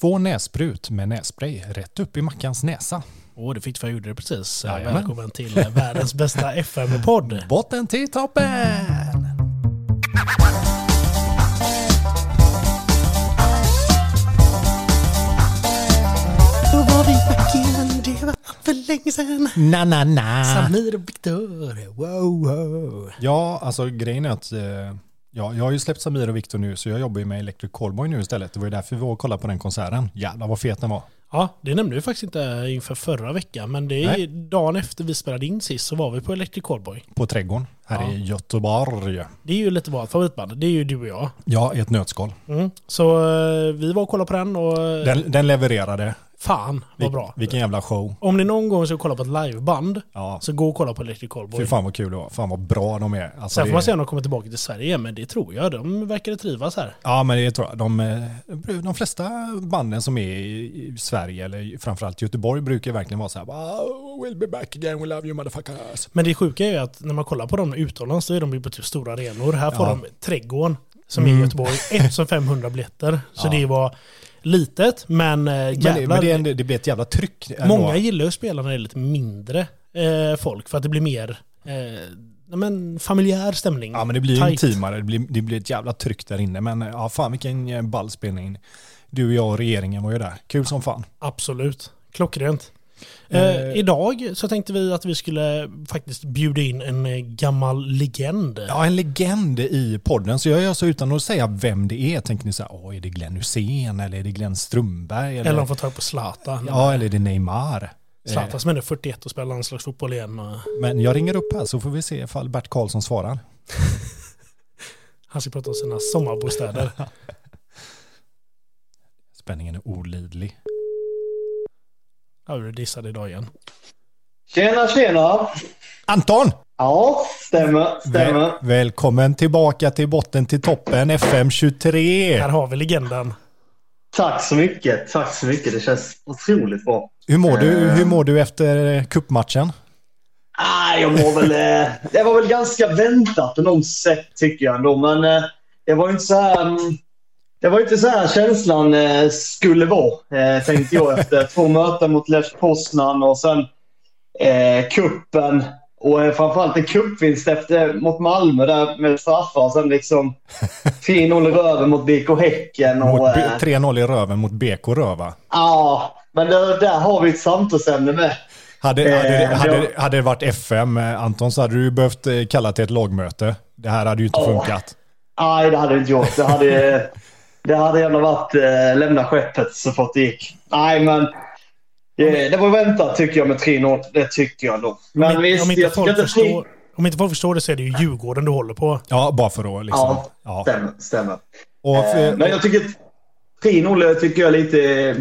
Två näsprut med nässpray rätt upp i Mackans näsa. Åh, det fick du för jag gjorde det precis. Eh, Jajamän. Välkommen till eh, världens bästa FM-podd. Botten till toppen! Då var vi back igen, det var för länge sedan. Na, na, na. Samir och Viktor, wow, wow. Ja, alltså grejen är att eh, ja, jag har ju släppt Samir och Viktor nu så jag jobbar ju med Electric Callboy nu istället. Det var ju därför vi var och kollade på den konserten. Jävlar vad fet den var. Ja, det nämnde vi faktiskt inte inför förra veckan, men det är Nej. dagen efter vi spelade in sist så var vi på Electric Callboy. På Trädgården här Ja. i Göteborg. Det är ju lite vårt favoritband, det är ju du och jag. Ja, i ett nötskal. Mm. Så eh, vi var och kollade på den och Den, den levererade. Fan vad bra. Vilken jävla show. Om ni någon gång ska kolla på ett liveband Ja, så gå och kolla på Electric Callboy. fy fan vad kul det var. Fan vad bra de är. Alltså, Sen får man se om de kommer tillbaka till Sverige, men det tror jag. De verkar trivas här. Ja, men det tror jag. De, eh, de flesta banden som är i Sverige, eller framförallt Göteborg, brukar verkligen vara så här, "Oh, we'll be back again, we love you motherfuckers. Men det sjuka är ju att när man kollar på dem utomlands så är de ju på typ stora arenor. Här får Ja. de Trädgården som är i Mm. Göteborg, 1500 biljetter. Så Ja. det var litet, men eh, Men, jävlar. det, men det, en- det blir ett jävla tryck. ändå. många gillar ju att spela när det är lite mindre eh, folk för att det blir mer eh, men familjär stämning. Ja, men det blir ju intimare, det blir, det blir ett jävla tryck där inne. Men ja, fan vilken eh, ball spelning. Du och jag och regeringen var ju där. Kul som fan. Absolut. Klockrent. Eh, Eh. idag så tänkte vi att vi skulle faktiskt bjuda in en eh, gammal legend. Ja, en legend i podden. Så jag gör så utan att säga vem det är. Tänker ni så här, är det Glenn Hussein eller är det Glenn Strömberg? Eller, Eller de får ta på Zlatan. ja, eller är det Neymar? Zlatan som är 41 och spelar landslagsfotboll igen. Men jag ringer upp här så får vi se ifall Bert Karlsson svarar. han ska prata om sina sommarbostäder. Spänningen är olidlig. Ja, du dissade idag igen. Tjena, tjena! Anton! Ja, stämmer, stämmer. Väl, välkommen tillbaka till botten till toppen FM 23. Här har vi legenden. Tack så mycket, tack så mycket. Det känns otroligt bra. Hur mår du, Eh. hur mår du efter eh, cupmatchen? Ah, jag mår väl... Eh, det var väl ganska väntat på något sätt tycker jag ändå. Men eh, det var ju inte så här... Det var inte så här känslan eh, skulle vara, eh, tänkte jag efter två möten mot Lech Poznan och sen eh, kuppen och eh, framförallt en cupvinst efter, mot Malmö där med straffar och sen liksom 3-0 i röven mot BK Häcken. Och, eh, 3-0 i röven mot BK Röva. Ja, men där, där har vi ett samtalsämne med. Hade, Eh, hade, det- hade, hade det varit FM, eh, Anton, så hade du behövt eh, kalla till ett lagmöte. Det här hade ju inte Ja. funkat. Nej, det hade jag inte gjort. Det hade, det hade ändå varit eh, lämna skeppet så fort det gick. Nej, men eh, det var väntat tycker jag med 3-0. Det tycker jag då. Men om, visst, om, inte folk inte förstår, om inte folk förstår det så är det ju Djurgården du håller på. Ja, bara för att liksom. Ja, Ja. Stämmer, stämmer. Och för, Eh, Men jag tycker 3-0 tycker jag lite...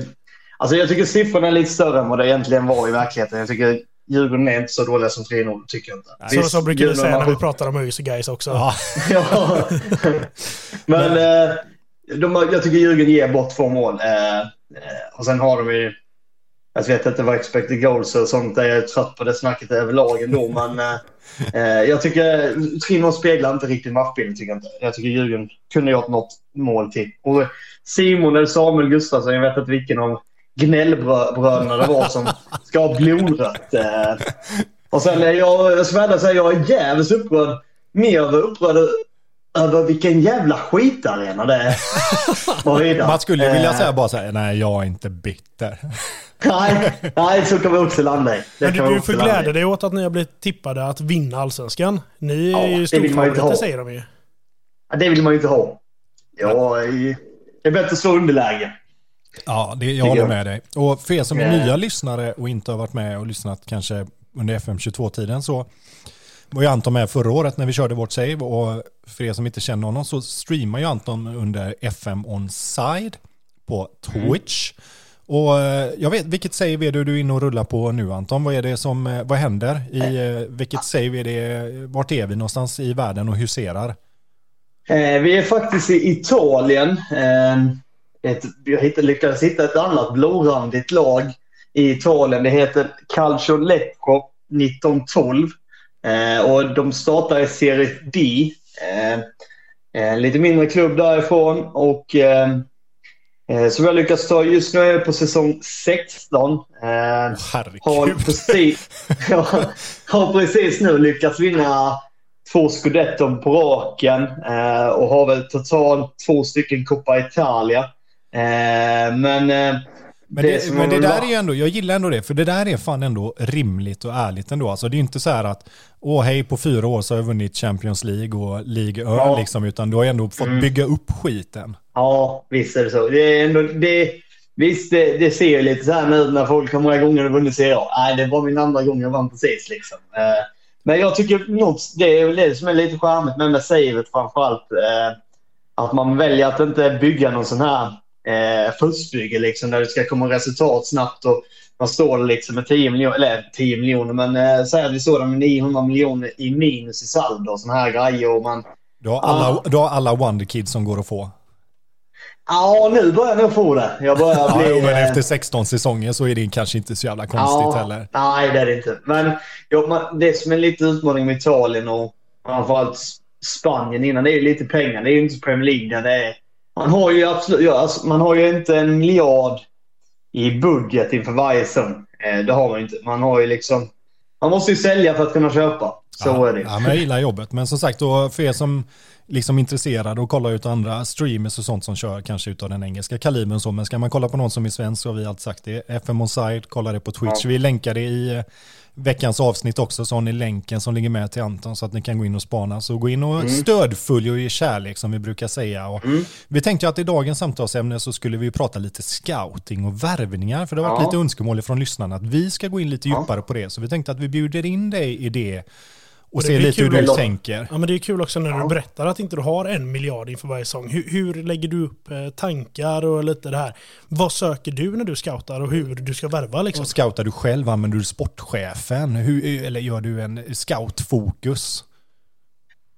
Alltså jag tycker siffrorna är lite större än vad det egentligen var i verkligheten. Jag tycker Djurgården är inte så dåliga som 3-0, tycker jag inte. Så, så brukar vi Djurgården säga när vi pratar om ÖIS och Gais också. ja, Ja. Men eh, de, jag tycker Djurgården ger bort två mål. Eh, eh, och sen har de ju... Jag vet inte vad expected goals och sånt är. Jag är trött på det snacket överlag ändå. Men eh, eh, jag tycker 3-0 speglar inte riktigt matchbilden. Tycker jag, inte. jag tycker Djurgården kunde gjort något mål till. Och Simon eller Samuel Gustafsson, jag vet inte vilken av gnällbröderna det var som ska ha blodrött. Eh, och sen är jag, jag säga, jag är jävligt upprörd. Mer upprörd över vilken jävla skitarena det är. Man skulle vilja Eh, säga bara så här, nej jag är inte bitter. Nej, nej, så kan vi också landa i. Det Men du, får glädja dig åt att ni har blivit tippade att vinna allsvenskan. Ni Ja, är ju storfavoriter säger de ju. Ja, Det vill man ju inte ha. Ja, det är bättre att slå underläge. Ja, det, jag håller med dig. Och för er som är Eh. nya lyssnare och inte har varit med och lyssnat kanske under FM22-tiden så var ju Anton med förra året när vi körde vårt save och för er som inte känner honom så streamar ju Anton under FM Onside på Twitch. Och eh, jag vet, vilket save är det du är inne och rullar på nu Anton? Vad är det som, eh, vad händer? I, eh, vilket save är det, vart är vi någonstans i världen och huserar? Vi är faktiskt i Italien. Eh, ett, jag hittade, lyckades hitta ett annat blårandigt lag i Italien. Det heter Calcio Lecco 1912. Eh, och de startar i Serie D. Eh, en lite mindre klubb därifrån. Och eh, Eh, som jag lyckats ta. Just nu är jag på säsong 16. Eh, har, precis, har precis nu lyckats vinna två scudetton på raken eh, och har väl totalt två stycken Coppa Italia. Eh, men eh, men det, men det där är ju ändå, jag gillar ändå det, för det där är fan ändå rimligt och ärligt ändå. Alltså det är inte så här att, åh hej på fyra år så har jag vunnit Champions League och League Ö ja. liksom, utan du har ändå fått mm. bygga upp skiten. Ja, visst är det så. Det är ändå, det, visst, det, det ser lite så här nu när folk har många gånger vunnit Serie A. Nej, det var min andra gång jag vann precis liksom. Eh, men jag tycker något, det är det som är lite charmigt med, med savet framförallt. Eh, att man väljer att inte bygga någon sån här eh, fuskbygge liksom, där det ska komma resultat snabbt. Och man står liksom med 10 miljoner, eller 10 miljoner, men eh, säg att vi står där med 900 miljoner i minus i saldo och sådana här grejer. Och man, du, har alla, ah. du har alla Wonder Kids som går att få. Ja, nu börjar jag nog få det. Jag börjar bli... ja, men efter 16 säsonger så är det kanske inte så jävla konstigt ja, heller. Nej, det är det inte. Men ja, det som är lite utmaning med Italien och framförallt Spanien innan, det är lite pengar. Det är ju inte Premier League där det är man har ju absolut, ja, alltså, man har ju inte en miljard i budget inför varje säsong. Eh, det har man ju inte. Man har ju liksom, man måste ju sälja för att kunna köpa. Så ja, är det. Ja, men jag gillar jobbet. Men som sagt, då, för er som liksom intresserade och kollar ut andra streamers och sånt som kör kanske utav den engelska kalibern så. Men ska man kolla på någon som är svensk så har vi alltid sagt det. FM on side, kolla det på Twitch. Ja. Vi länkar det i veckans avsnitt också så har ni länken som ligger med till Anton så att ni kan gå in och spana. Så gå in och mm. stödfölj och ge kärlek som vi brukar säga. Och mm. Vi tänkte att i dagens samtalsämne så skulle vi prata lite scouting och värvningar. För det har varit ja. lite önskemål från lyssnarna att vi ska gå in lite djupare ja. på det. Så vi tänkte att vi bjuder in dig i det och se lite hur du tänker. Ja, men det är kul också när ja. du berättar att inte du har en miljard inför varje säsong. Hur, hur, lägger du upp eh, tankar och lite det här? Vad söker du när du scoutar och hur du ska värva? Liksom? Och scoutar du själv? Använder du sportchefen? Hur, eller gör du en scoutfokus?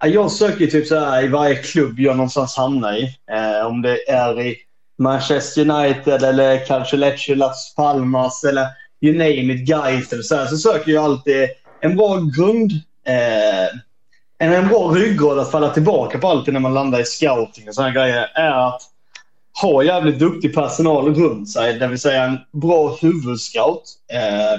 Jag söker typ så här i varje klubb jag någonstans hamnar i. Eh, om det är i Manchester United eller kanske Lecce, Las Palmas eller you name it, Gais eller så här. Så söker jag alltid en bra grund en, en bra ryggrad att falla tillbaka på alltid när man landar i scouting och sådana grejer är att ha jävligt duktig personal runt sig. Det vill säga en bra huvudscout eh,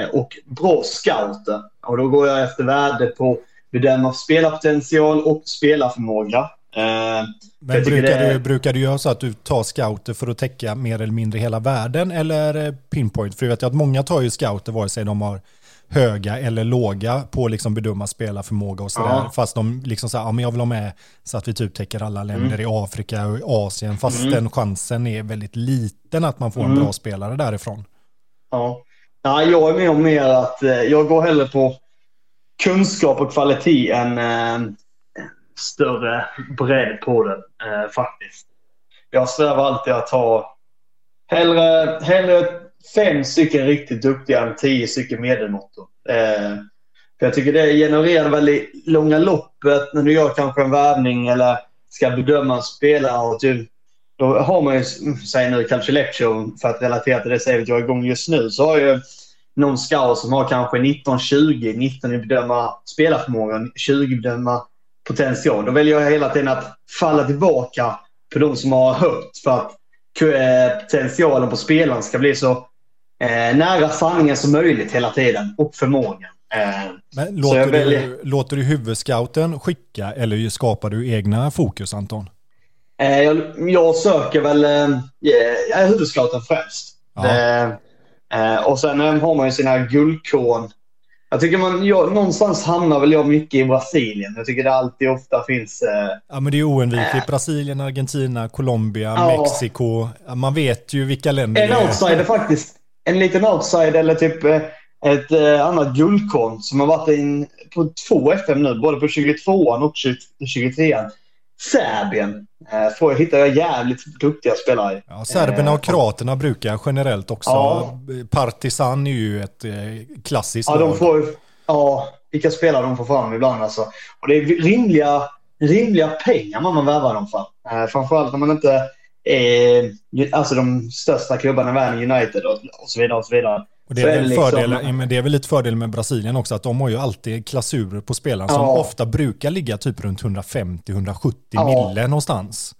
eh, och bra scouter. Och då går jag efter värde på bedöma spelarpotential och spelarförmåga. Eh, Men brukar, är... du, brukar du göra så att du tar scouter för att täcka mer eller mindre hela världen eller eh, pinpoint? För jag vet att många tar ju scouter vare sig de har höga eller låga på liksom bedöma spelarförmåga och sådär. Ja. Fast de liksom säger, ja men jag vill ha med så att vi typ täcker alla länder mm. i Afrika och Asien. Fast mm. den chansen är väldigt liten att man får en mm. bra spelare därifrån. Ja. ja, jag är med om mer att eh, jag går hellre på kunskap och kvalitet än eh, större bredd på den eh, faktiskt. Jag strävar alltid att ha hellre, hellre fem stycken riktigt duktiga än tio stycken medelmåttor. Eh, för jag tycker det genererar väl i långa loppet när du gör kanske en värvning eller ska bedöma en spelare. Och typ, då har man ju, säg nu kanske Lecture, för att relatera till det säger jag är igång just nu, så har ju någon scout som har kanske 19-20, 19 i bedöma spelarförmågan, 20 bedöma potential. Då väljer jag hela tiden att falla tillbaka på de som har högt för att eh, potentialen på spelaren ska bli så eh, nära sanningen som möjligt hela tiden och förmågan. Eh, Men låter, väljer... du, låter du huvudscouten skicka eller skapar du egna fokus Anton? Eh, jag, jag, söker väl eh, huvudscouten främst. Det, eh, och sen eh, har man ju sina guldkorn. Jag tycker man, jag, någonstans hamnar väl jag mycket i Brasilien. Jag tycker det alltid ofta finns... Eh, ja men det är oundvikligt. Brasilien, Argentina, Colombia, ja. Mexiko. Man vet ju vilka länder En outsider faktiskt en liten outside eller typ eh, ett eh, annat guldkorn som har varit in på två FM nu, både på 22an och 23an. Serbien eh, får, hittar jag jävligt duktiga spelare. Ja, serberna och kroaterna brukar generellt också. Ja. Partisan är ju ett klassiskt ja, de får, ja, vilka spelare de får fram ibland alltså. Och det är rimliga, rimliga pengar man värvar dem för. Framförallt när man inte eh, alltså de största klubbarna i världen, United och, och så vidare. Och så vidare. Och det, är liksom... fördel, men det är väl lite fördel med Brasilien också, att de har ju alltid klasurer på spelaren ja. som ofta brukar ligga typ runt 150-170 ja. mille någonstans.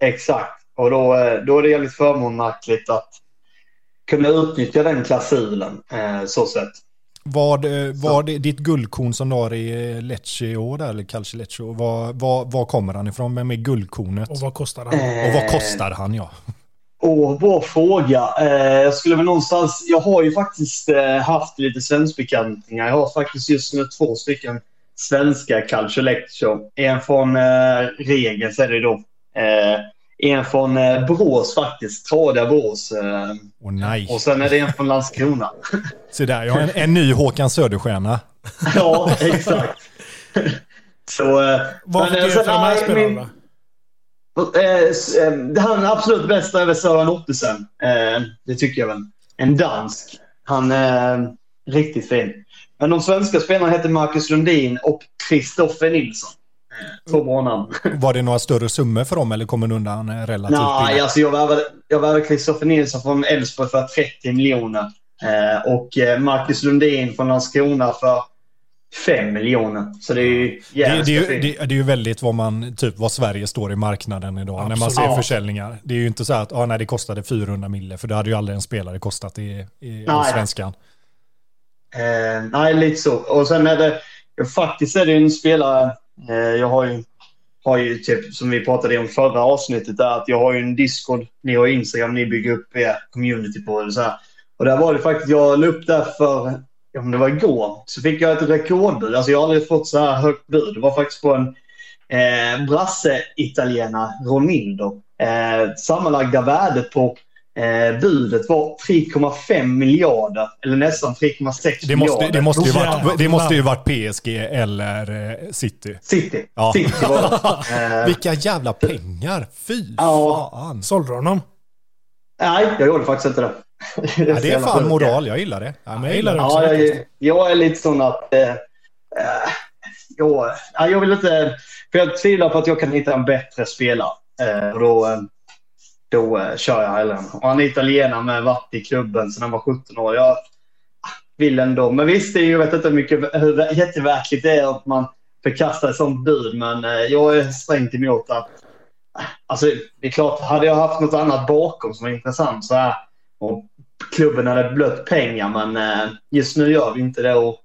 Exakt. Och då, eh, då är det jävligt förmånligt att kunna utnyttja den klausulen. Eh, så sett. Vad var det ditt guldkorn som du har i Lecce i år, eller Calcio Lecce, var, var, var kommer han ifrån? Vem är guldkornet? Och vad kostar han? Och vad kostar han, ja. Åh, bra fråga. Eh, jag skulle väl någonstans... Jag har ju faktiskt eh, haft lite svenskbekantingar. Jag har faktiskt just nu två stycken svenska Calcio. En från eh, Regels är det då. Eh, en från eh, Borås faktiskt. Tradiga Borås. Åh nej. och sen är det en från Landskrona. Se där, jag har en, en ny Håkan Söderstjärna. ja, exakt. Så... Eh, Vad fick du för de här spelarna det han absolut bästa är väl Sören Ottesen. Det tycker jag väl. En dansk. Han är riktigt fin. Men de svenska spelarna heter Marcus Lundin och Kristoffer Nilsson. Två bra namn. Var det några större summor för dem eller kommer de undan eh, relativt Nej, billigt? alltså jag värvade, jag värvade Kristoffer Nilsson från Elfsborg för 30 miljoner. Eh, och eh, Marcus Lundin från Landskrona för 5 miljoner. Så det är ju Det, det, är jävligt ju, det, det är ju väldigt vad, man, typ, vad Sverige står i marknaden idag när man Absolut. ser försäljningar. Det är ju inte så att ah, nej, det kostade 400 mille för det hade ju aldrig en spelare kostat i, i svenskan. Eh, nej, lite så. Och sen är det... Faktiskt är det en spelare... Eh, jag har ju, har ju typ, som vi pratade om förra avsnittet, där, att jag har ju en Discord, ni har Instagram, ni bygger upp er community på det. Så här. Och där var det faktiskt, jag la upp där för, om det var igår, så fick jag ett rekordbud. Alltså jag har aldrig fått så här högt bud. Det var faktiskt på en eh, brasse-italienare, Ronindo, Eh, sammanlagda värdet på eh, budet var 3,5 miljarder, eller nästan 3,6 Det måste, miljarder. det, måste ju varit, det måste ju varit PSG eller eh, City. City. Ja. City var det. Eh, Vilka jävla pengar! Fy Ja. fan! Sålde du honom? nej, jag gjorde faktiskt inte det. Ja, det är fan sjukt. moral, jag gillar det. Ja, men jag gillar det. också. Ja, jag, jag är lite sån att... Eh, eh, jag, jag vill inte... För jag tvivlar på att jag kan hitta en bättre spelare. Eh, och då då eh, kör jag hellre. Och han är italienare med varit i klubben sedan han var 17 år. Jag vill ändå. Men visst, är ju, jag vet inte hur, mycket, hur jätteverkligt det är att man förkastar ett sånt bud. Men eh, jag är strängt emot att... Alltså, det är klart, hade jag haft något annat bakom som var intressant så här, och klubben hade blött pengar, men eh, just nu gör vi inte det. Och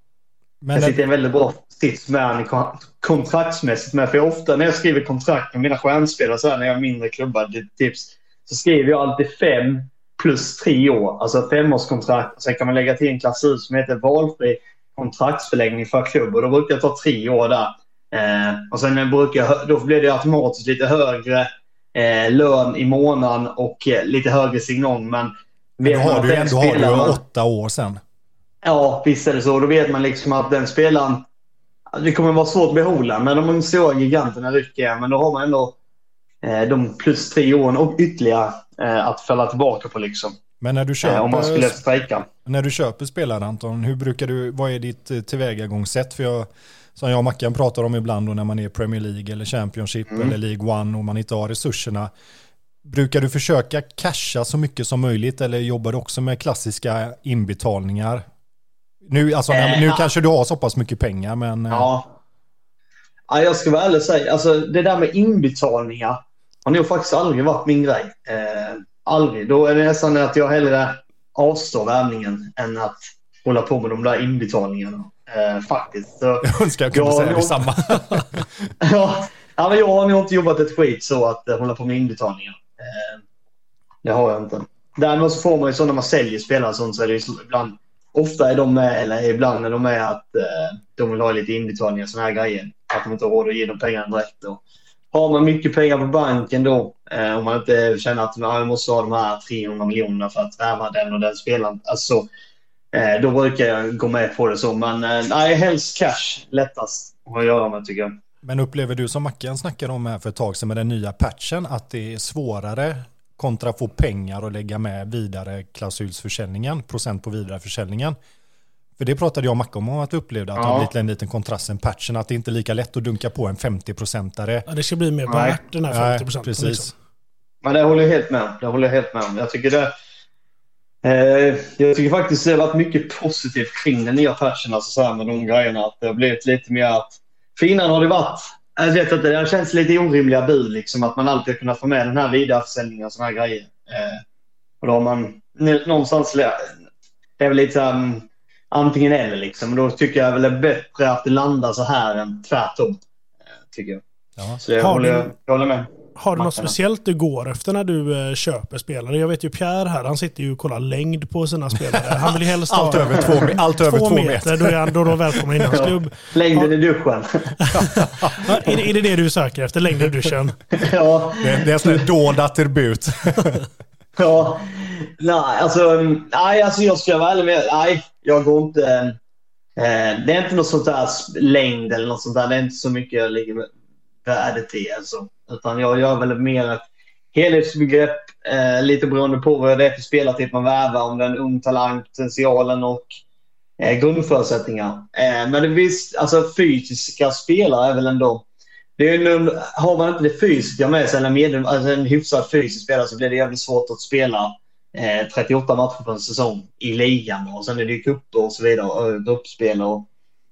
Men jag sitter i en väldigt bra sits med kon- kontraktsmässigt med. För ofta när jag skriver kontrakt med mina stjärnspelare, så här, när jag har mindre klubbar, det tips, så skriver jag alltid fem plus tre år. Alltså femårskontrakt. Sen kan man lägga till en klausul som heter valfri kontraktsförlängning för klubb. Och då brukar jag ta tre år där. Eh, och sen brukar jag, då blir det automatiskt lite högre eh, lön i månaden och eh, lite högre signal. Men men då har du, då har du åtta år sen. Ja, visst är det så. Då vet man liksom att den spelaren... Det kommer vara svårt att behålla, men de stora giganterna rycker. Men då har man ändå de plus tre åren och ytterligare eh, att falla tillbaka på. Liksom. Men när du Eh, om man skulle köper, strejka. när du köper spelare Anton, hur brukar du, vad är ditt eh, tillvägagångssätt? För jag, som jag och Mackan pratar om ibland då när man är Premier League eller Championship Mm. eller League One och man inte har resurserna. Brukar du försöka casha så mycket som möjligt eller jobbar du också med klassiska inbetalningar? Nu, alltså, Eh, nu kanske du har så pass mycket pengar men... eh, Ja. ja. Jag ska vara ärlig och säga, alltså, det där med inbetalningar har nog faktiskt aldrig varit min grej. Eh, aldrig. Då är det nästan att jag hellre avstår värvningen än att hålla på med de där inbetalningarna. Eh, faktiskt. Så, Jag önskar jag kunde Ja, säga jag- detsamma. ja, men jag har nog inte jobbat ett skit så att eh, hålla på med inbetalningar. Eh, det har jag inte. Däremot så får man ju så när man säljer spelare och sånt så är det ju ibland, ofta är de med, eller ibland är de med att eh, de vill ha lite inbetalningar och såna här grejer. Att de inte har råd att ge dem pengarna direkt. Och har man mycket pengar på banken då, eh, om man inte känner att man ah, måste ha de här 300 miljonerna för att värva den och den spelaren. Alltså, eh, då brukar jag gå med på det så. Men eh, nej, helst cash lättast att göra med tycker jag. Men upplever du som Mackan snackade om här för ett tag sedan med den nya patchen att det är svårare kontra att få pengar och lägga med vidare klausulsförsäljningen, procent på vidareförsäljningen? För det pratade jag och Mackan om att vi upplevde att det Ja. har blivit en liten kontrast sen patchen, att det inte är lika lätt att dunka på en 50-procentare. Ja, det ska bli mer Nej. värt den här Nej, 50 procenten. precis. Liksom. Men det håller jag helt med om. Det håller jag helt med om. Jag tycker det... Eh, jag tycker faktiskt det har varit mycket positivt kring den nya patchen, alltså så här med de grejerna. Att det har blivit lite mer att... För innan har det varit jag vet inte, det känns lite orimliga bud liksom att man alltid kunnat få med den här vidareförsäljningen och såna här grejer. Eh, och då har man någonstans, det är väl lite um, antingen eller liksom. Och då tycker jag väl det är bättre att det landar så här än tvärtom. Eh, tycker jag. Ja. Så jag håller, du, jag håller med. Har du något speciellt du går efter när du eh, köper spelare? Jag vet ju Pierre här, han sitter ju och kollar längd på sina spelare. Han vill ju helst ha... allt över två, allt över två, två meter. meter. Då är han då, då välkommen in i hans klubb. Längden i duschen. ja, är, det, är det det du söker efter? Längden i duschen? ja. Det, det är en sån här dold attribut ja. Nej, alltså, mm, nej, alltså jag ska vara ärlig med Nej, jag går inte... Eh, det är inte något sånt där längd eller något sånt där. Det är inte så mycket jag ligger med värdet i. Alltså. Utan jag gör väl mer ett helhetsbegrepp, eh, lite beroende på vad det är för spelartyp man värvar, om det är en ung talang, potentialen och eh, grundförutsättningar. Eh, men det visst, alltså fysiska spelare är väl ändå... Det är nu, har man inte det fysiska med sig, eller medlem, alltså en hyfsad fysisk spelare, så blir det jävligt svårt att spela eh, 38 matcher på en säsong i ligan. Och sen är det ju cuper och så vidare, och gruppspel och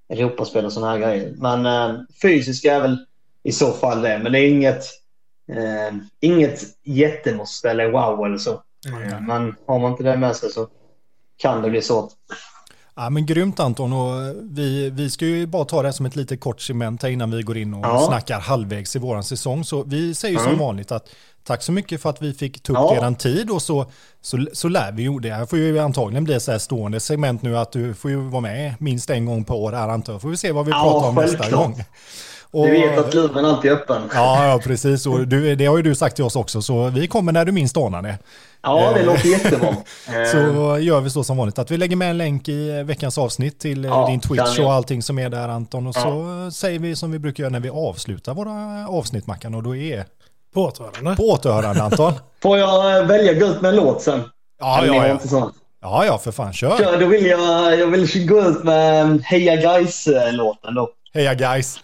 Europaspel och sådana här grejer. Men eh, fysiska är väl i så fall det. Men det är inget, eh, inget jättemåste eller wow eller så. Mm. Men har man inte det med sig så kan det bli svårt. Ja, men grymt Anton och vi, vi ska ju bara ta det som ett lite kort cement här innan vi går in och ja. snackar halvvägs i våran säsong. Så vi säger mm. som vanligt att tack så mycket för att vi fick ta upp ja. eran tid och så, så, så lär vi ju. Det här får ju antagligen bli så här stående segment nu att du får ju vara med minst en gång på år här antar jag. Får vi se vad vi ja, pratar om självklart. nästa gång. Och, du vet att luven alltid är öppen. Ja, ja precis. Och du, det har ju du sagt till oss också, så vi kommer när du minst anar det. Ja, det låter jättebra. så gör vi så som vanligt, att vi lägger med en länk i veckans avsnitt till ja, din Twitch och allting som är där Anton. Och ja. så säger vi som vi brukar göra när vi avslutar våra avsnitt Mackan och då är... På återhörande. På återhörande Anton. Får jag eh, välja gå ut med en låt sen? Ja, ja, ja. Ja, ja, för fan, kör. kör då vill jag, jag vill gå ut med Heja Guys-låten då. Heja Guys.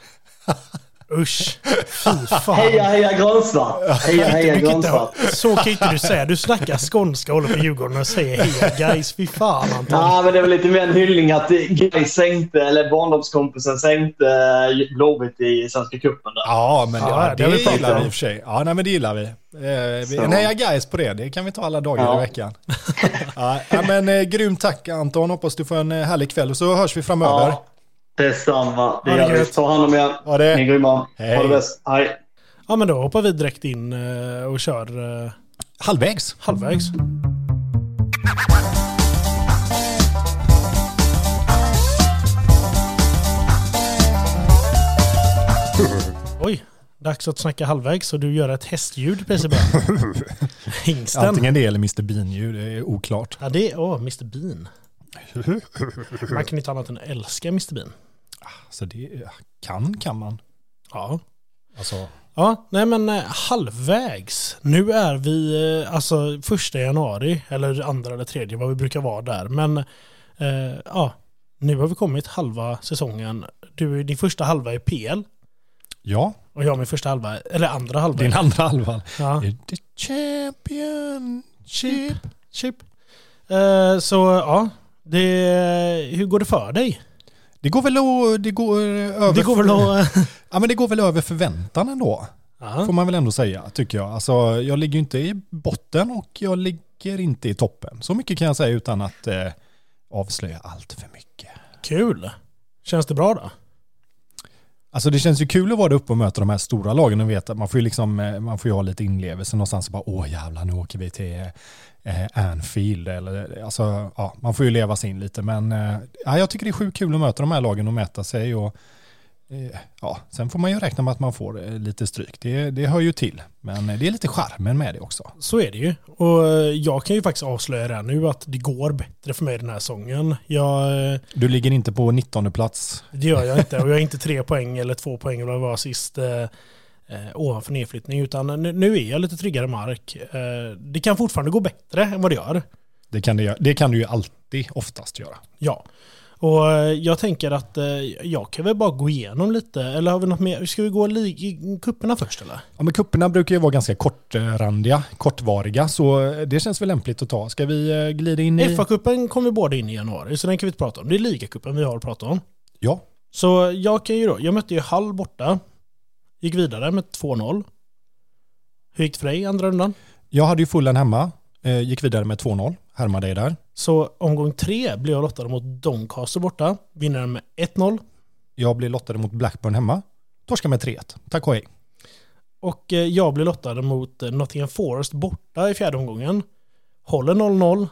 Usch, fy fan. Heja heja Grönsvart. Heja heja Grönsvart. Så kan inte du säga. Du snackar skånska och håller på Djurgården och säger heja guys. Fy fan Anton. Ja men det är väl lite mer en hyllning att guys sänkte, eller barndomskompisen sänkte eh, Blåvitt i Svenska cupen. Ja men det, ja, det, det gillar vi i och för sig. Ja nej, men det gillar vi. Eh, en heja guys på det, det kan vi ta alla dagar ja. i veckan. ja, men eh, grymt tack Anton, hoppas du får en eh, härlig kväll och så hörs vi framöver. Ja. Detsamma. Det gör vi. Ta hand om er. Ha det. Ni är grymma. Hej. Ha det bäst. Hej. Ja men då hoppar vi direkt in eh, och kör... Eh, halvvägs. Halvvägs. Oj, dags att snacka halvvägs och du gör ett hästljud precis Hingsten. Antingen det eller Mr Bean-ljud, det är oklart. Ja, det är, åh, oh, Mr Bean. Man kan inte annat än älska Mr Bean. Så det kan kan man. Ja. Alltså. Ja, nej men eh, halvvägs. Nu är vi eh, alltså första januari, eller andra eller tredje, vad vi brukar vara där. Men eh, ja, nu har vi kommit halva säsongen. Du, din första halva är PL. Ja. Och jag min första halva, eller andra halva. Din andra halva. Ja. The championship. Chip. Eh, så ja, det, hur går det för dig? Det går väl att, det går över, det går väl att, ja, men det går väl över förväntan ändå. Aha. Får man väl ändå säga, tycker jag. Alltså, jag ligger inte i botten och jag ligger inte i toppen. Så mycket kan jag säga utan att eh, avslöja allt för mycket. Kul. Känns det bra då? Alltså det känns ju kul att vara där uppe och möta de här stora lagen och veta att man får ju liksom, eh, man får ju ha lite inlevelse någonstans och bara åh jävlar nu åker vi till eh, Anfield. Eller, eh, alltså, ja, man får ju leva sig in lite, men eh, jag tycker det är sjukt kul att möta de här lagen och mäta sig. Och, ja, sen får man ju räkna med att man får eh, lite stryk. Det, det hör ju till, men det är lite charmen med det också. Så är det ju. Och jag kan ju faktiskt avslöja det nu att det går bättre för mig den här säsongen. Jag, du ligger inte på 19 plats. Det gör jag inte och jag är inte tre poäng eller två poäng eller vad det var sist eh, ovanför nedflyttning. Utan nu, nu, är jag lite tryggare mark. Eh, det kan fortfarande gå bättre än vad det gör. Det kan, det, det kan du ju alltid oftast göra. Ja. Och eh, jag tänker att eh, jag kan väl bara gå igenom lite, eller har vi något mer? Ska vi gå i kupperna först eller? Ja men kupperna brukar ju vara ganska kortrandiga, kortvariga, så det känns väl lämpligt att ta. Ska vi eh, glida in i... FA-cupen kommer vi båda in i januari, så den kan vi inte prata om. Det är ligacupen vi har att prata om. Ja. Så jag kan ju då, jag mötte ju Hall borta. Gick vidare med 2-0. Hur gick det för dig andra rundan? Jag hade ju fullen hemma, eh, gick vidare med 2-0, härmade dig där. Så omgång tre blev jag lottad mot Doncaster borta. Vinner med 1-0. Jag blev lottad mot Blackburn hemma, torskade med 3-1. Tack och hej. Och eh, jag blev lottad mot eh, Nottingham Forest borta i fjärde omgången. Håller 0-0.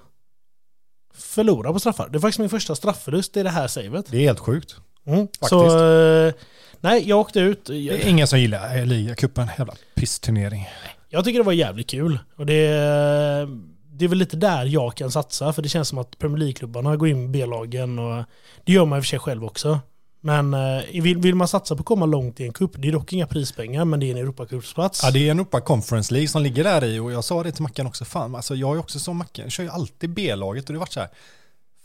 Förlorar på straffar. Det är faktiskt min första straffförlust i det här savet. Det är helt sjukt. Mm. Så, eh, nej, jag åkte ut. Det är ingen som gillar eh, ligacupen, jävla pissturnering. Jag tycker det var jävligt kul. Och det, det är väl lite där jag kan satsa. För det känns som att Premier League-klubbarna går in med B-lagen. Och det gör man i och för sig själv också. Men eh, vill, vill man satsa på att komma långt i en cup, det är dock inga prispengar, men det är en Europacupsplats. Ja, det är en Europa Conference League som ligger där i och jag sa det till Mackan också, fan, alltså jag är också som Mackan, jag kör ju alltid B-laget och det har varit så här,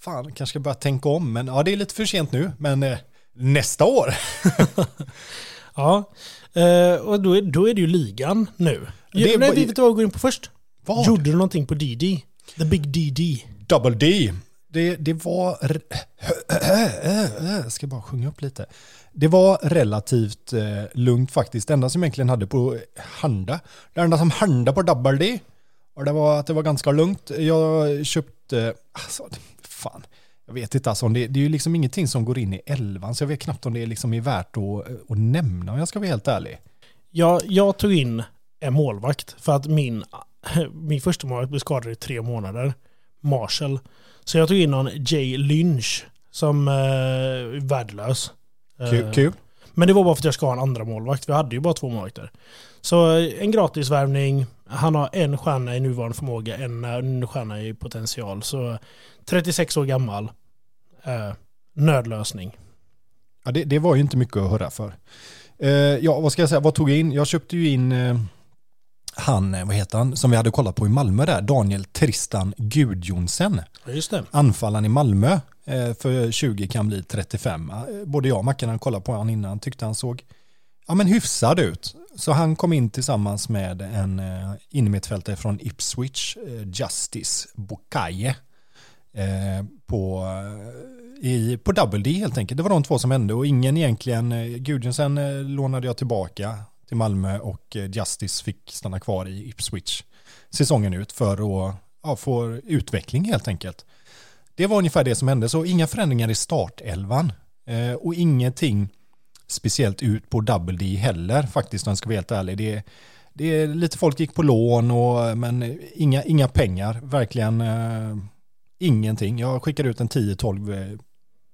fan, kanske ska börja tänka om, men ja, det är lite för sent nu, men eh, nästa år. ja, eh, och då är, då är det ju ligan nu. Det, Nej, vet du vad jag går in på först? Vad? Gjorde du någonting på DD? The Big DD. Double D. Det, det var... Jag ska bara sjunga upp lite. Det var relativt eh, lugnt faktiskt. Det enda som egentligen hade på handa. Det enda som hände på Double D. Och det var att det var ganska lugnt. Jag köpte... Alltså, fan. Jag vet inte alltså, det, det är ju liksom ingenting som går in i elvan. Så jag vet knappt om det liksom är värt att, att nämna om jag ska vara helt ärlig. Jag, jag tog in en målvakt för att min, min första målvakt blev skadad i tre månader. Marshall. Så jag tog in någon Jay Lynch som eh, är värdelös. Kul, eh, kul. Men det var bara för att jag ska ha en andra målvakt. Vi hade ju bara två målvakter. Så eh, en gratisvärvning. Han har en stjärna i nuvarande förmåga, en stjärna i potential. Så 36 år gammal. Eh, nödlösning. Ja, det, det, var ju inte mycket att höra för. Eh, ja, vad ska jag säga, vad tog jag in? Jag köpte ju in eh, han, eh, vad heter han, som vi hade kollat på i Malmö där, Daniel Tristan Gudjonsen. Just det. Anfallaren i Malmö, eh, för 20 kan bli 35. Eh, både jag och Mackan kollat på honom innan, tyckte han såg ja, men hyfsad ut. Så han kom in tillsammans med en innermittfältare från Ipswich, Justice Bokaye, Eh, på, i, på Double D helt enkelt. Det var de två som hände och ingen egentligen, eh, Gudjonsen eh, lånade jag tillbaka till Malmö och Justice fick stanna kvar i Ipswich säsongen ut för att ja, få utveckling helt enkelt. Det var ungefär det som hände, så inga förändringar i startelvan eh, och ingenting speciellt ut på Double D heller faktiskt om jag ska vara helt ärlig. Det, det är lite folk gick på lån och men inga, inga pengar, verkligen eh, ingenting. Jag skickade ut en 10-12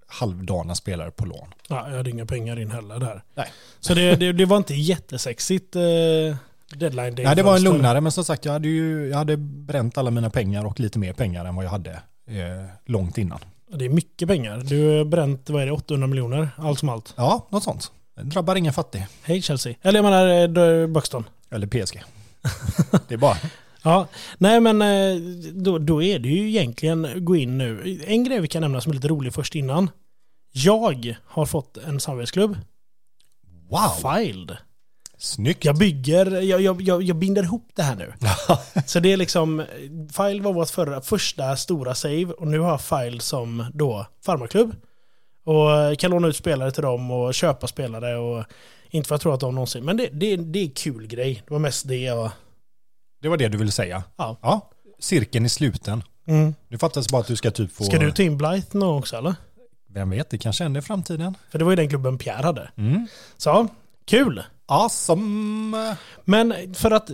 halvdana spelare på lån. Ja, jag hade inga pengar in heller där. Nej. Så det, det, det var inte jättesexigt eh, deadline day. Nej, det var en lugnare, men som sagt jag hade, ju, jag hade bränt alla mina pengar och lite mer pengar än vad jag hade eh, långt innan. Det är mycket pengar. Du har bränt, vad är det, 800 miljoner, allt som allt. Ja, något sånt. Det drabbar ingen fattig. Hej Chelsea. Eller jag menar eh, Buxton. Eller PSG. det är bara... Ja, nej men eh, då, då är det ju egentligen gå in nu. En grej vi kan nämna som är lite rolig först innan. Jag har fått en samarbetsklubb. Wow! Filed. Snyggt. Jag bygger, jag, jag, jag, jag binder ihop det här nu. så det är liksom, File var vårt förra, första stora save och nu har jag File som då farmaklubb. Och kan låna ut spelare till dem och köpa spelare och inte för att tro att de någonsin, men det, det, det är kul grej. Det var mest det jag det var det du ville säga? Ja. ja cirkeln i sluten. Mm. Nu fattas bara att du ska typ få... Ska du ta in Blythe någon också eller? Vem vet, det kanske händer i framtiden. För det var ju den klubben Pierre hade. Mm. Så, kul! Awesome! Men för att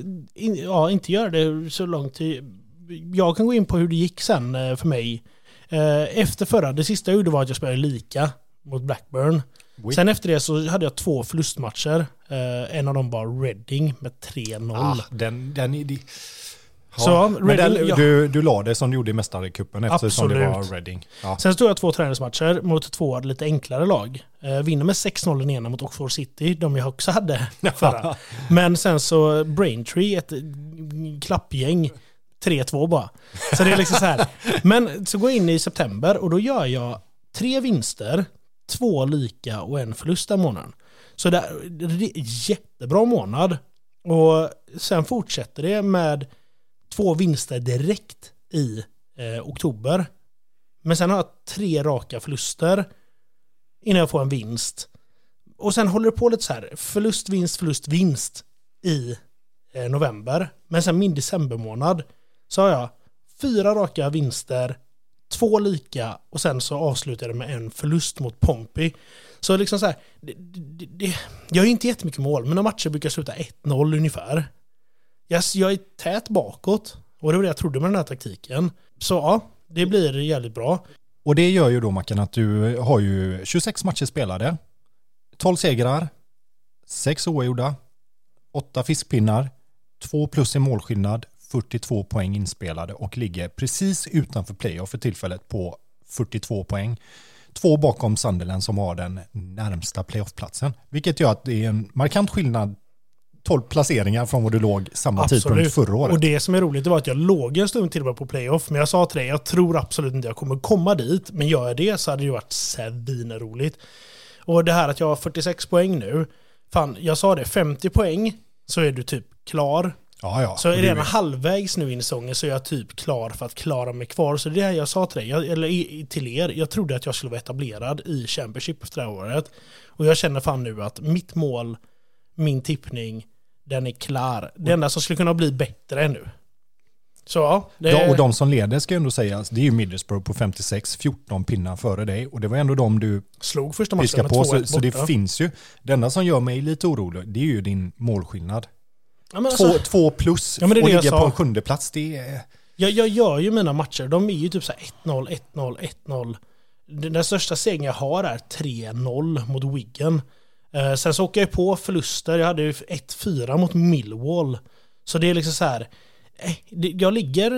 ja, inte göra det så långt, jag kan gå in på hur det gick sen eh, för mig. Eh, efter förra, det sista jag gjorde var att jag spelade lika mot Blackburn. Oui. Sen efter det så hade jag två förlustmatcher. Eh, en av dem var Reading med 3-0. Ah, den, den, de, ja, så, Reading, den, ja. du, du la det som du gjorde i Mästarcupen eftersom Absolut. det var Reading. Ja. Sen stod jag två träningsmatcher mot två lite enklare lag. Eh, vinner med 6-0 den ena mot Oxford City, de jag också hade förra. Men sen så Braintree, ett klappgäng. 3-2 bara. Så det är liksom så här. Men så går jag in i september och då gör jag tre vinster, två lika och en förlust den månaden. Så det är jättebra månad. Och sen fortsätter det med två vinster direkt i eh, oktober. Men sen har jag tre raka förluster innan jag får en vinst. och sen håller det på lite så här, förlust, vinst, förlust, vinst i eh, november. Men sen min decembermånad så har jag fyra raka vinster, två lika och sen så avslutar det med en förlust mot Pompey. Så liksom så här, det, det, det, jag är inte jättemycket mål, men de matcher brukar sluta 1-0 ungefär. Jag, jag är tät bakåt och det var det jag trodde med den här taktiken. Så ja, det blir jävligt bra. Och det gör ju då Mackan att du har ju 26 matcher spelade, 12 segrar, 6 oavgjorda, 8 fiskpinnar, 2 plus i målskillnad, 42 poäng inspelade och ligger precis utanför playoff för tillfället på 42 poäng. Två bakom Sunderland som har den närmsta playoffplatsen. Vilket gör att det är en markant skillnad 12 placeringar från vad du låg samma Absolut. tidpunkt förra året. Och det som är roligt var att jag låg en stund till och med på playoff, men jag sa till dig, jag tror absolut inte jag kommer komma dit, men gör jag det så hade det ju varit svinroligt. Och det här att jag har 46 poäng nu, fan, jag sa det, 50 poäng så är du typ klar. Ja, ja. Så är redan halvvägs nu in i säsongen så är jag typ klar för att klara mig kvar. Så det är det jag sa till dig, jag, eller till er, jag trodde att jag skulle vara etablerad i Championship efter det här året. Och jag känner fan nu att mitt mål, min tippning, den är klar. Det enda som skulle kunna bli bättre nu. Så ja. Det... Ja, och de som leder ska ändå sägas, det är ju Middlesbrough på 56, 14 pinnar före dig. Och det var ändå de du slog första matchen med på. Så, så, det finns ju. Det enda som gör mig lite orolig, det är ju din målskillnad. Ja, två, alltså, två plus ja, och ligga på en sjunde plats det är... Jag, jag gör ju mina matcher, de är ju typ så 1-0, 1-0, 1-0. Den största segern jag har är 3-0 mot Wiggen. Eh, sen så åker jag på förluster, jag hade ju 1-4 mot Millwall. Så det är liksom så här, eh, jag ligger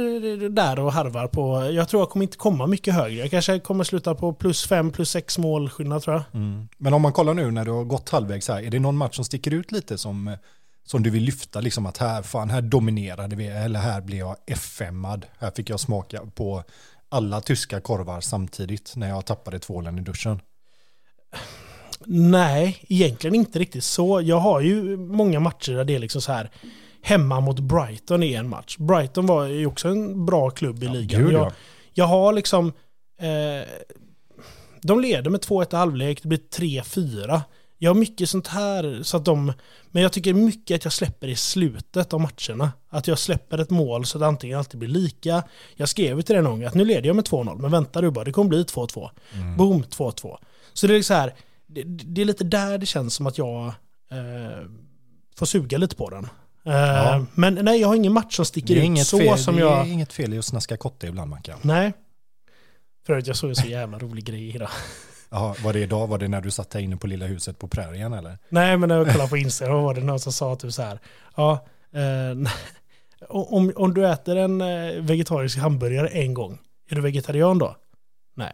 där och harvar på, jag tror jag kommer inte komma mycket högre. Jag kanske kommer sluta på plus 5, plus 6 målskillnad tror jag. Mm. Men om man kollar nu när du har gått halvvägs här, är det någon match som sticker ut lite som som du vill lyfta, liksom att här, fan, här dominerade vi, eller här blev jag F5-ad. Här fick jag smaka på alla tyska korvar samtidigt när jag tappade tvålen i duschen. Nej, egentligen inte riktigt så. Jag har ju många matcher där det är liksom så här hemma mot Brighton i en match. Brighton var ju också en bra klubb i ligan. Gud, jag, jag, har liksom... Eh, de leder med 2-1 i halvlek, det blir 3-4. Jag har mycket sånt här, så att de, men jag tycker mycket att jag släpper i slutet av matcherna. Att jag släpper ett mål så att antingen alltid blir lika. Jag skrev till den gången att nu leder jag med 2-0, men vänta du bara, det kommer bli 2-2. Mm. Boom, 2-2. Så det är så här, det, det, är lite där det känns som att jag eh, får suga lite på den. Eh, ja. Men nej, jag har ingen match som sticker ut så fel, som jag... Det är inget fel i att snaska kotte ibland, Mackan. Nej. För att jag såg en så jävla rolig grej idag. Jaha, var det idag? Var det när du satt här inne på lilla huset på prärien eller? Nej, men när jag kollade på Instagram var det någon som sa typ så här. Ja, eh, om, om du äter en eh, vegetarisk hamburgare en gång, är du vegetarian då? Nej.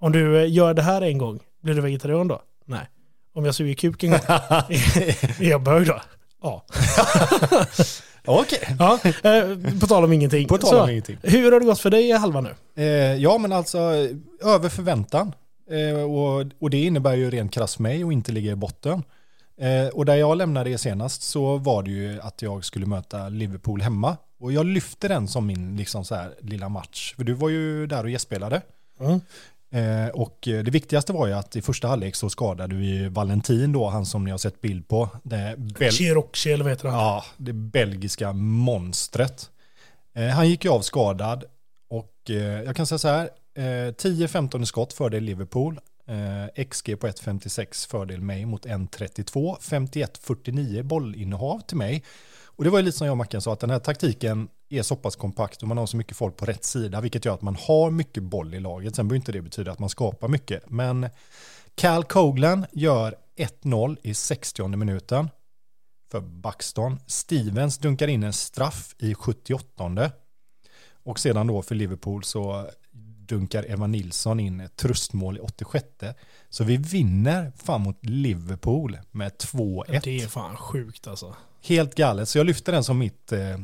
Om du eh, gör det här en gång, blir du vegetarian då? Nej. Om jag suger kuk en gång, är jag bög då? Ja. Okej. Okay. Ja, eh, på tal om ingenting. På tal om ingenting. Hur har det gått för dig i halva nu? Eh, ja, men alltså över förväntan. Eh, och, och, det innebär ju rent krasst mig och inte ligga i botten. Eh, och där jag lämnade det senast så var det ju att jag skulle möta Liverpool hemma. Och jag lyfte den som min liksom så här, lilla match. För du var ju där och gästspelade. Mm. Eh, och det viktigaste var ju att i första halvlek så skadade vi Valentin då, han som ni har sett bild på. Chiroxi eller vad heter han? Ja, det belgiska monstret. Eh, han gick ju av skadad och eh, jag kan säga så här, Eh, 10-15 i skott fördel Liverpool. Eh, XG på 1,56 fördel mig mot 1,32. 51-49 bollinnehav till mig. Och det var ju lite som jag och Mackan sa, att den här taktiken är så pass kompakt och man har så mycket folk på rätt sida, vilket gör att man har mycket boll i laget. Sen behöver inte det betyda att man skapar mycket. Men Cal Coglan gör 1-0 i 60 minuten för Buxton. Stevens dunkar in en straff i 78 och sedan då för Liverpool så dunkar Eva Nilsson in ett tröstmål i 86. Så vi vinner fan mot Liverpool med 2-1. Det är fan sjukt alltså. Helt galet, så jag lyfter den som mitt, eh,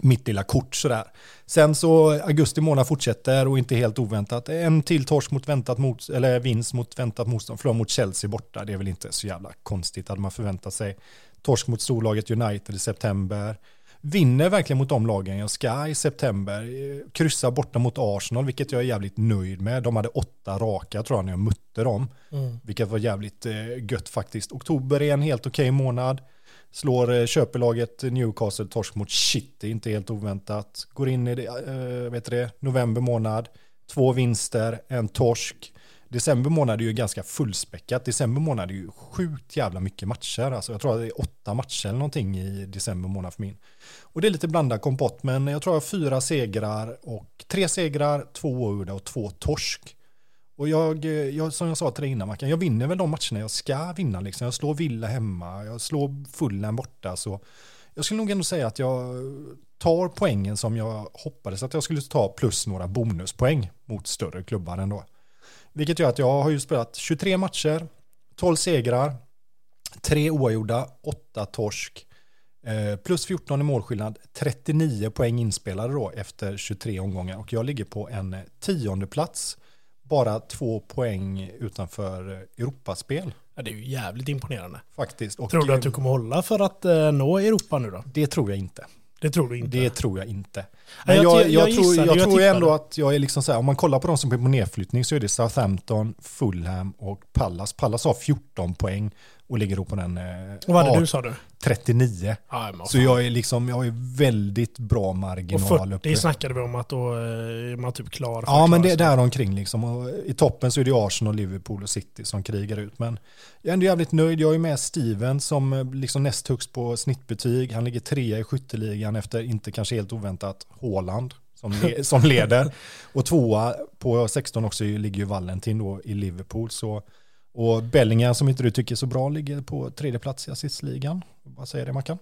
mitt lilla kort sådär. Sen så augusti månad fortsätter och inte helt oväntat. En till torsk mot väntat mot, eller vinst mot väntat motstånd. Förlor mot Chelsea borta. Det är väl inte så jävla konstigt. Hade man förväntat sig torsk mot storlaget United i september. Vinner verkligen mot de lagen jag ska i september. Eh, kryssar borta mot Arsenal, vilket jag är jävligt nöjd med. De hade åtta raka tror jag när jag mötte dem. Mm. Vilket var jävligt eh, gött faktiskt. Oktober är en helt okej okay månad. Slår eh, köpelaget Newcastle torsk mot City, inte helt oväntat. Går in i det, äh, vet det, november månad. Två vinster, en torsk. December månad är ju ganska fullspäckat. December månad är ju sjukt jävla mycket matcher. Alltså jag tror att det är åtta matcher eller någonting i december månad för min. Och det är lite blandad kompott, men jag tror jag har fyra segrar och tre segrar, två oavgjorda och två torsk. Och jag, eh, jag, som jag sa till dig innan Mackan, jag vinner väl de matcherna jag ska vinna. Liksom. Jag slår Villa hemma, jag slår Fullen borta. Så jag skulle nog ändå säga att jag tar poängen som jag hoppades att jag skulle ta plus några bonuspoäng mot större klubbar ändå. Vilket gör att jag har ju spelat 23 matcher, 12 segrar, 3 oavgjorda, 8 torsk, eh, plus 14 i målskillnad, 39 poäng inspelade då efter 23 omgångar och jag ligger på en tionde plats bara två poäng utanför Europaspel. Ja, det är ju jävligt imponerande. Faktiskt. Och tror du att du kommer hålla för att eh, nå Europa nu då? Det tror jag inte. Det tror du inte? Det tror jag inte. Men jag, jag, jag, jag tror, jag, jag tror ändå att jag är liksom så här, om man kollar på de som är på nedflyttning så är det Southampton, Fulham och Pallas. Pallas har 14 poäng och ligger då på den... Eh, och vad hade du sa du? 39. Ah, så jag är liksom, jag är väldigt bra marginal och 40 uppe. snackade vi om att då eh, är man typ klar. Ja, men det är där omkring liksom. Och I toppen så är det Arsenal, Liverpool och City som krigar ut. Men jag är ändå jävligt nöjd. Jag är med Steven som eh, liksom näst högst på snittbetyg. Han ligger trea i skytteligan efter, inte kanske helt oväntat, Håland som, le som leder. Och tvåa på 16 också ligger ju Valentin då i Liverpool. Så och Bellingham som inte du tycker är så bra ligger på tredje plats i assistligan. Vad säger det Mackan?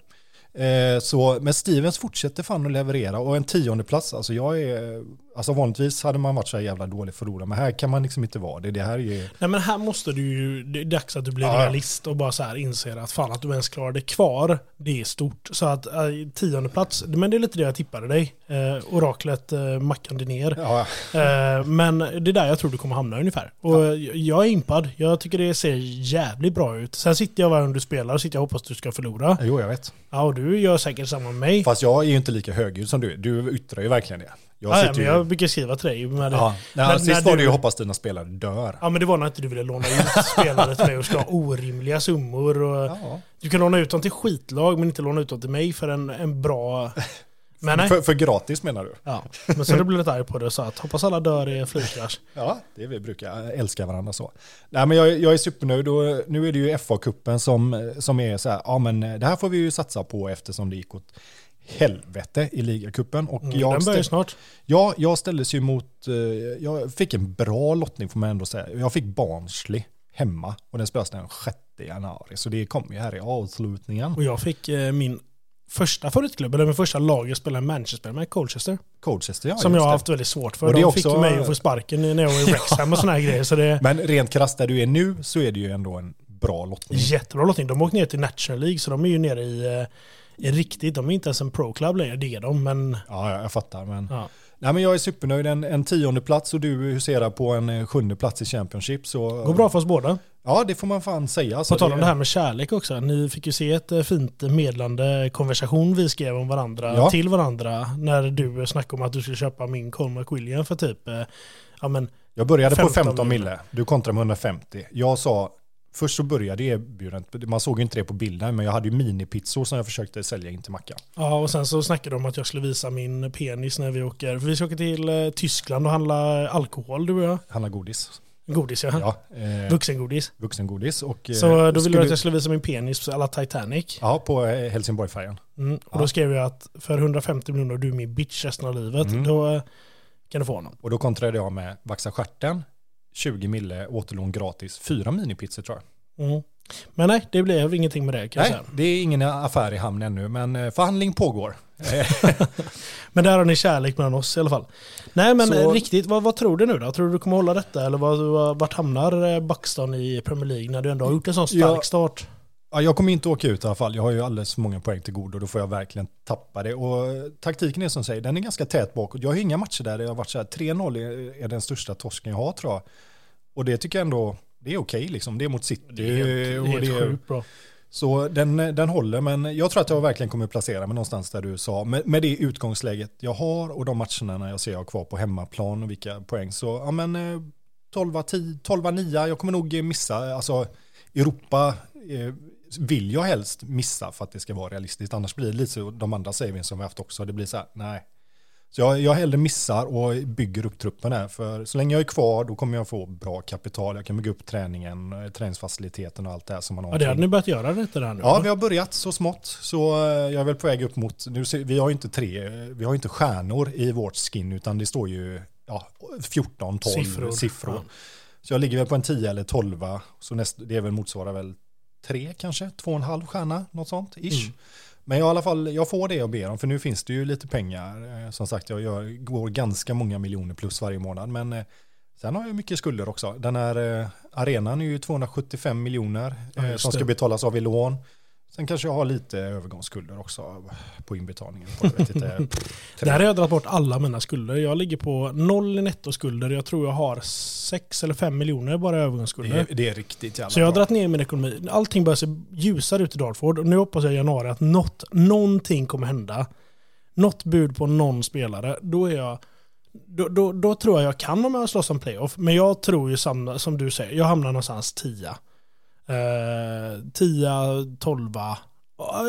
Eh, så, men Stevens fortsätter fan att leverera och en tionde plats, alltså jag är, alltså vanligtvis hade man varit så här jävla dålig förlorare, men här kan man liksom inte vara det. Det här är Nej men här måste du ju, det är dags att du blir ja. realist och bara så här inser att fan att du ens klarar det kvar, det är stort. Så att äh, tionde plats, men det är lite det jag tippade dig. Eh, oraklet eh, Mackan ner. Ja. Eh, men det är där jag tror du kommer hamna ungefär. Och ja. jag är impad, jag tycker det ser jävligt bra ut. Sen sitter jag varje gång du spelar och sitter jag och hoppas att du ska förlora. Jo jag vet. Ja och du gör säkert samma med mig. Fast jag är ju inte lika högljudd som du Du yttrar ju verkligen det. Jag, ja, men jag brukar skriva till dig. Med ja. när, när, sist var det ju hoppas dina spelare dör. Ja men det var när inte du ville låna ut spelare till mig och ska ha orimliga summor. Och ja. Du kan låna ut dem till skitlag men inte låna ut dem till mig för en, en bra... Men för, för, gratis menar du? Ja, men så du blev lite arg på det och sa att hoppas alla dör i flygkrasch. ja, det är vi brukar älska varandra så. Nej men jag, jag är supernöjd och nu är det ju FA-cupen som, som är så här, ja men det här får vi ju satsa på eftersom det gick åt helvete i ligacupen. Och mm, jag den börjar snart. Ja, jag ställdes ju mot, eh, jag fick en bra lottning får man ändå säga. Jag fick Barnsley hemma och den spelas den 6 januari. Så det kommer ju här i avslutningen. Och jag fick eh, min första favoritklubb, eller min första lag jag spelade Manchester med, Colchester. Colchester, ja. Som jag har haft väldigt svårt för. Och det De också... fick mig att få sparken när jag var i Wrexham och sådana här grejer. Så det... Men rent krasst där du är nu så är det ju ändå en bra lottning. Jättebra lottning. De åkte ner till National League så de är ju nere i, i riktigt, de är inte ens en pro-club längre, det är de men... Ja, jag fattar men... Ja. Nej men jag är supernöjd, en, en tionde plats och du huserar på en eh, sjunde plats i Championship så... Går bra för oss båda. Ja, det får man fan säga. På tal om det här med kärlek också. Ni fick ju se ett eh, fint medlande konversation vi skrev om varandra ja. till varandra. När du snackade om att du skulle köpa min Colmac William för typ, eh, ja men... Jag började 15 på 15 mille. Du kontrade med 150. Jag sa, först så började erbjudandet, man såg ju inte det på bilden, men jag hade ju minipizzor som jag försökte sälja in till mackan. Ja, och sen så snackade de om att jag skulle visa min penis när vi åker, för vi ska åka till eh, Tyskland och handla alkohol du och jag. Handla godis. Godis ja. ja eh, vuxengodis. Vuxengodis. Och, så eh, då ville du att jag skulle visa min penis alla Titanic. Ja, på eh, Helsingborgfärjan. Mm, och ja. då skrev jag att för 150 miljoner du är min bitch resten av livet. Mm. Då eh, kan du få honom. Och då kontrade jag med vaxa stjärten, 20 mille återlån gratis, fyra minipizzor tror jag. Mm. Men nej, det blev ingenting med det kan nej, jag det är ingen affär i hamn ännu, men förhandling pågår. men där har ni kärlek mellan oss i alla fall. Nej men så... riktigt, vad, vad, tror du nu då? Tror du du kommer hålla detta? Eller vad, vart hamnar eh, Buxton i Premier League när du ändå har gjort en sån stark ja. start? Ja, jag kommer inte åka ut i alla fall. Jag har ju alldeles för många poäng till god och då får jag verkligen tappa det. Och taktiken är som säger, den är ganska tät bakåt. Jag har inga matcher där det har varit så här, 3-0 är den största torsken jag har tror jag. Och det tycker jag ändå, det är okej okay, liksom. Det är mot City. Det är helt, det är helt det är, sjukt bra. Så den, den håller, men jag tror att jag verkligen kommer placera mig någonstans där du sa. Med, med det utgångsläget jag har och de matcherna jag ser jag kvar på hemmaplan och vilka poäng. Så ja men 12 10, 12 9, jag kommer nog missa. Alltså Europa eh, vill jag helst missa för att det ska vara realistiskt. Annars blir det lite så de andra savings som vi haft också. Det blir så här, nej. Så jag, jag hellre missar och bygger upp truppen här. För så länge jag är kvar då kommer jag få bra kapital. Jag kan bygga upp träningen, träningsfaciliteten och allt det här som man har. Ja, det hade ni börjat göra lite där nu? Ja, vi har börjat så smått. Så eh, jag är väl på väg upp mot, nu, vi har ju inte tre, vi har inte stjärnor i vårt skin utan det står ju ja, 14, 12 siffror. siffror. Ja. Så jag ligger väl på en 10 eller 12, så näst, det väl motsvarar väl tre kanske, två och en halv stjärna, något sånt, ish. Mm. Men jag, i alla fall, jag får det jag ber om, för nu finns det ju lite pengar. Eh, som sagt, jag gör, går ganska många miljoner plus varje månad. Men eh, sen har jag mycket skulder också. Den här eh, arenan är ju 275 miljoner ja, som ska betalas av i lån. Sen kanske jag har lite övergångsskulder också på inbetalningen. Jag vet inte, Där har jag dragit bort alla mina skulder. Jag ligger på noll i nettoskulder. Jag tror jag har 6 eller 5 miljoner bara i övergångsskulder. Det, det är riktigt jävla Så jag har dragit ner min ekonomi. Allting börjar se ljusare ut i Dartford. Nu hoppas jag i januari att något, någonting kommer hända. Något bud på någon spelare. Då är jag... Då, då, då tror jag jag kan vara med och slåss om playoff. Men jag tror ju som, som du säger, jag hamnar någonstans 10. 10, 12,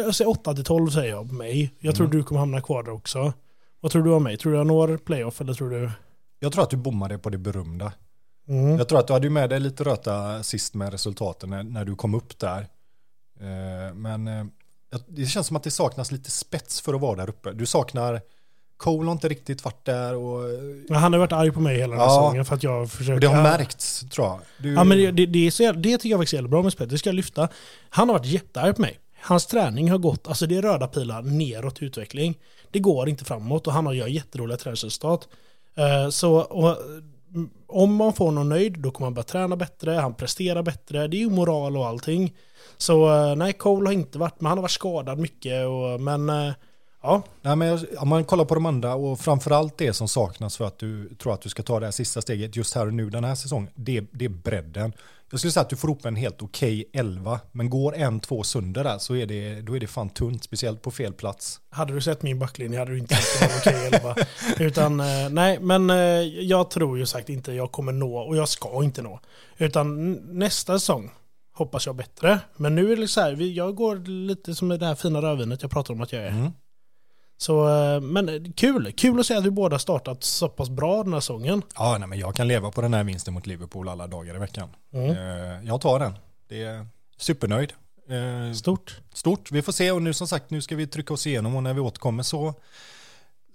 jag säger 8 till 12 säger jag på mig. Jag tror mm. du kommer hamna kvar där också. Vad tror du om mig? Tror du jag når playoff eller tror du? Jag tror att du bommade på det berömda. Mm. Jag tror att du hade med dig lite röta sist med resultaten när, när du kom upp där. Eh, men eh, det känns som att det saknas lite spets för att vara där uppe. Du saknar Cole har inte riktigt varit där. Och... Ja, han har varit arg på mig hela den här ja. säsongen för att jag försöker... det har märkts tror jag. Du... Ja, men det, det, det, är så, det tycker jag faktiskt är jävla bra med spelet. Det ska jag lyfta. Han har varit jättearg på mig. Hans träning har gått, alltså det är röda pilar neråt utveckling. Det går inte framåt och han har gör jätteroliga träningsresultat. Uh, så och, mm, om man får någon nöjd, då kommer han börja träna bättre, han presterar bättre, det är ju moral och allting. Så uh, nej, Cole har inte varit, men han har varit skadad mycket, och, men uh, Ja. Nej, men om man kollar på de andra och framförallt det som saknas för att du tror att du ska ta det här sista steget just här och nu den här säsongen, det, det är bredden. Jag skulle säga att du får upp en helt okej okay 11, men går en, två sönder där så är det, då är det fan tunt, speciellt på fel plats. Hade du sett min backlinje hade du inte det var okej okay 11. Utan eh, nej, men eh, jag tror ju sagt inte jag kommer nå och jag ska inte nå. Utan nästa säsong hoppas jag bättre. Men nu är det så här, jag går lite som det här fina rödvinet jag pratar om att jag är. Mm. Så, eh, men kul, kul att se att vi båda startat så pass bra den här säsongen. Ja, nej, men jag kan leva på den här vinsten mot Liverpool alla dagar i veckan. Mm. Eh, jag tar den. Det är supernöjd. Eh, stort. Stort. Vi får se och nu som sagt, nu ska vi trycka oss igenom och när vi återkommer så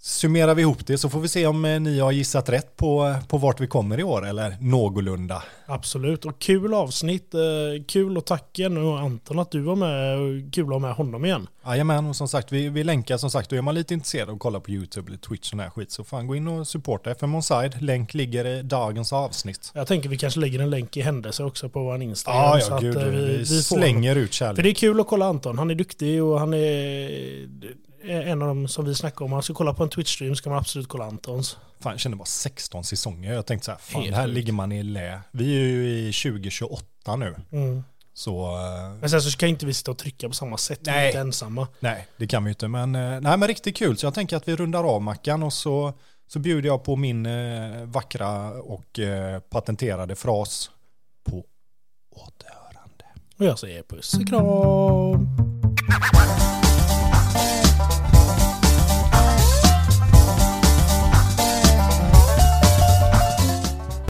summerar vi ihop det så får vi se om eh, ni har gissat rätt på, på vart vi kommer i år eller någorlunda. Absolut och kul avsnitt. Eh, kul och tack igen och Anton att du var med och kul att ha med honom igen. Jajamän och som sagt vi, vi länkar som sagt och är man lite intresserad av att kolla på YouTube eller Twitch och här skit så fan gå in och supporta FM Onside. Länk ligger i dagens avsnitt. Jag tänker vi kanske lägger en länk i händelse också på vår Instagram. Ja, ja, gud, att, eh, vi, vi, vi slänger ut kärlek. För det är kul att kolla Anton. Han är duktig och han är en av dem som vi snackar om. Om man ska kolla på en Twitch-stream ska man absolut kolla Antons. Fan, jag kände bara 16 säsonger. Jag tänkte så här, fan, Helt här ligger man i lä. Vi är ju i 2028 nu. Mm. Så, eh, men sen så ska inte vi sitta och trycka på samma sätt, nej, vi är inte ensamma. Nej, det kan vi inte. Men, eh, nej, men riktigt kul. Så jag tänker att vi rundar av Mackan och så, så bjuder jag på min eh, vackra och eh, patenterade fras på återhörande. Och jag säger puss och kram.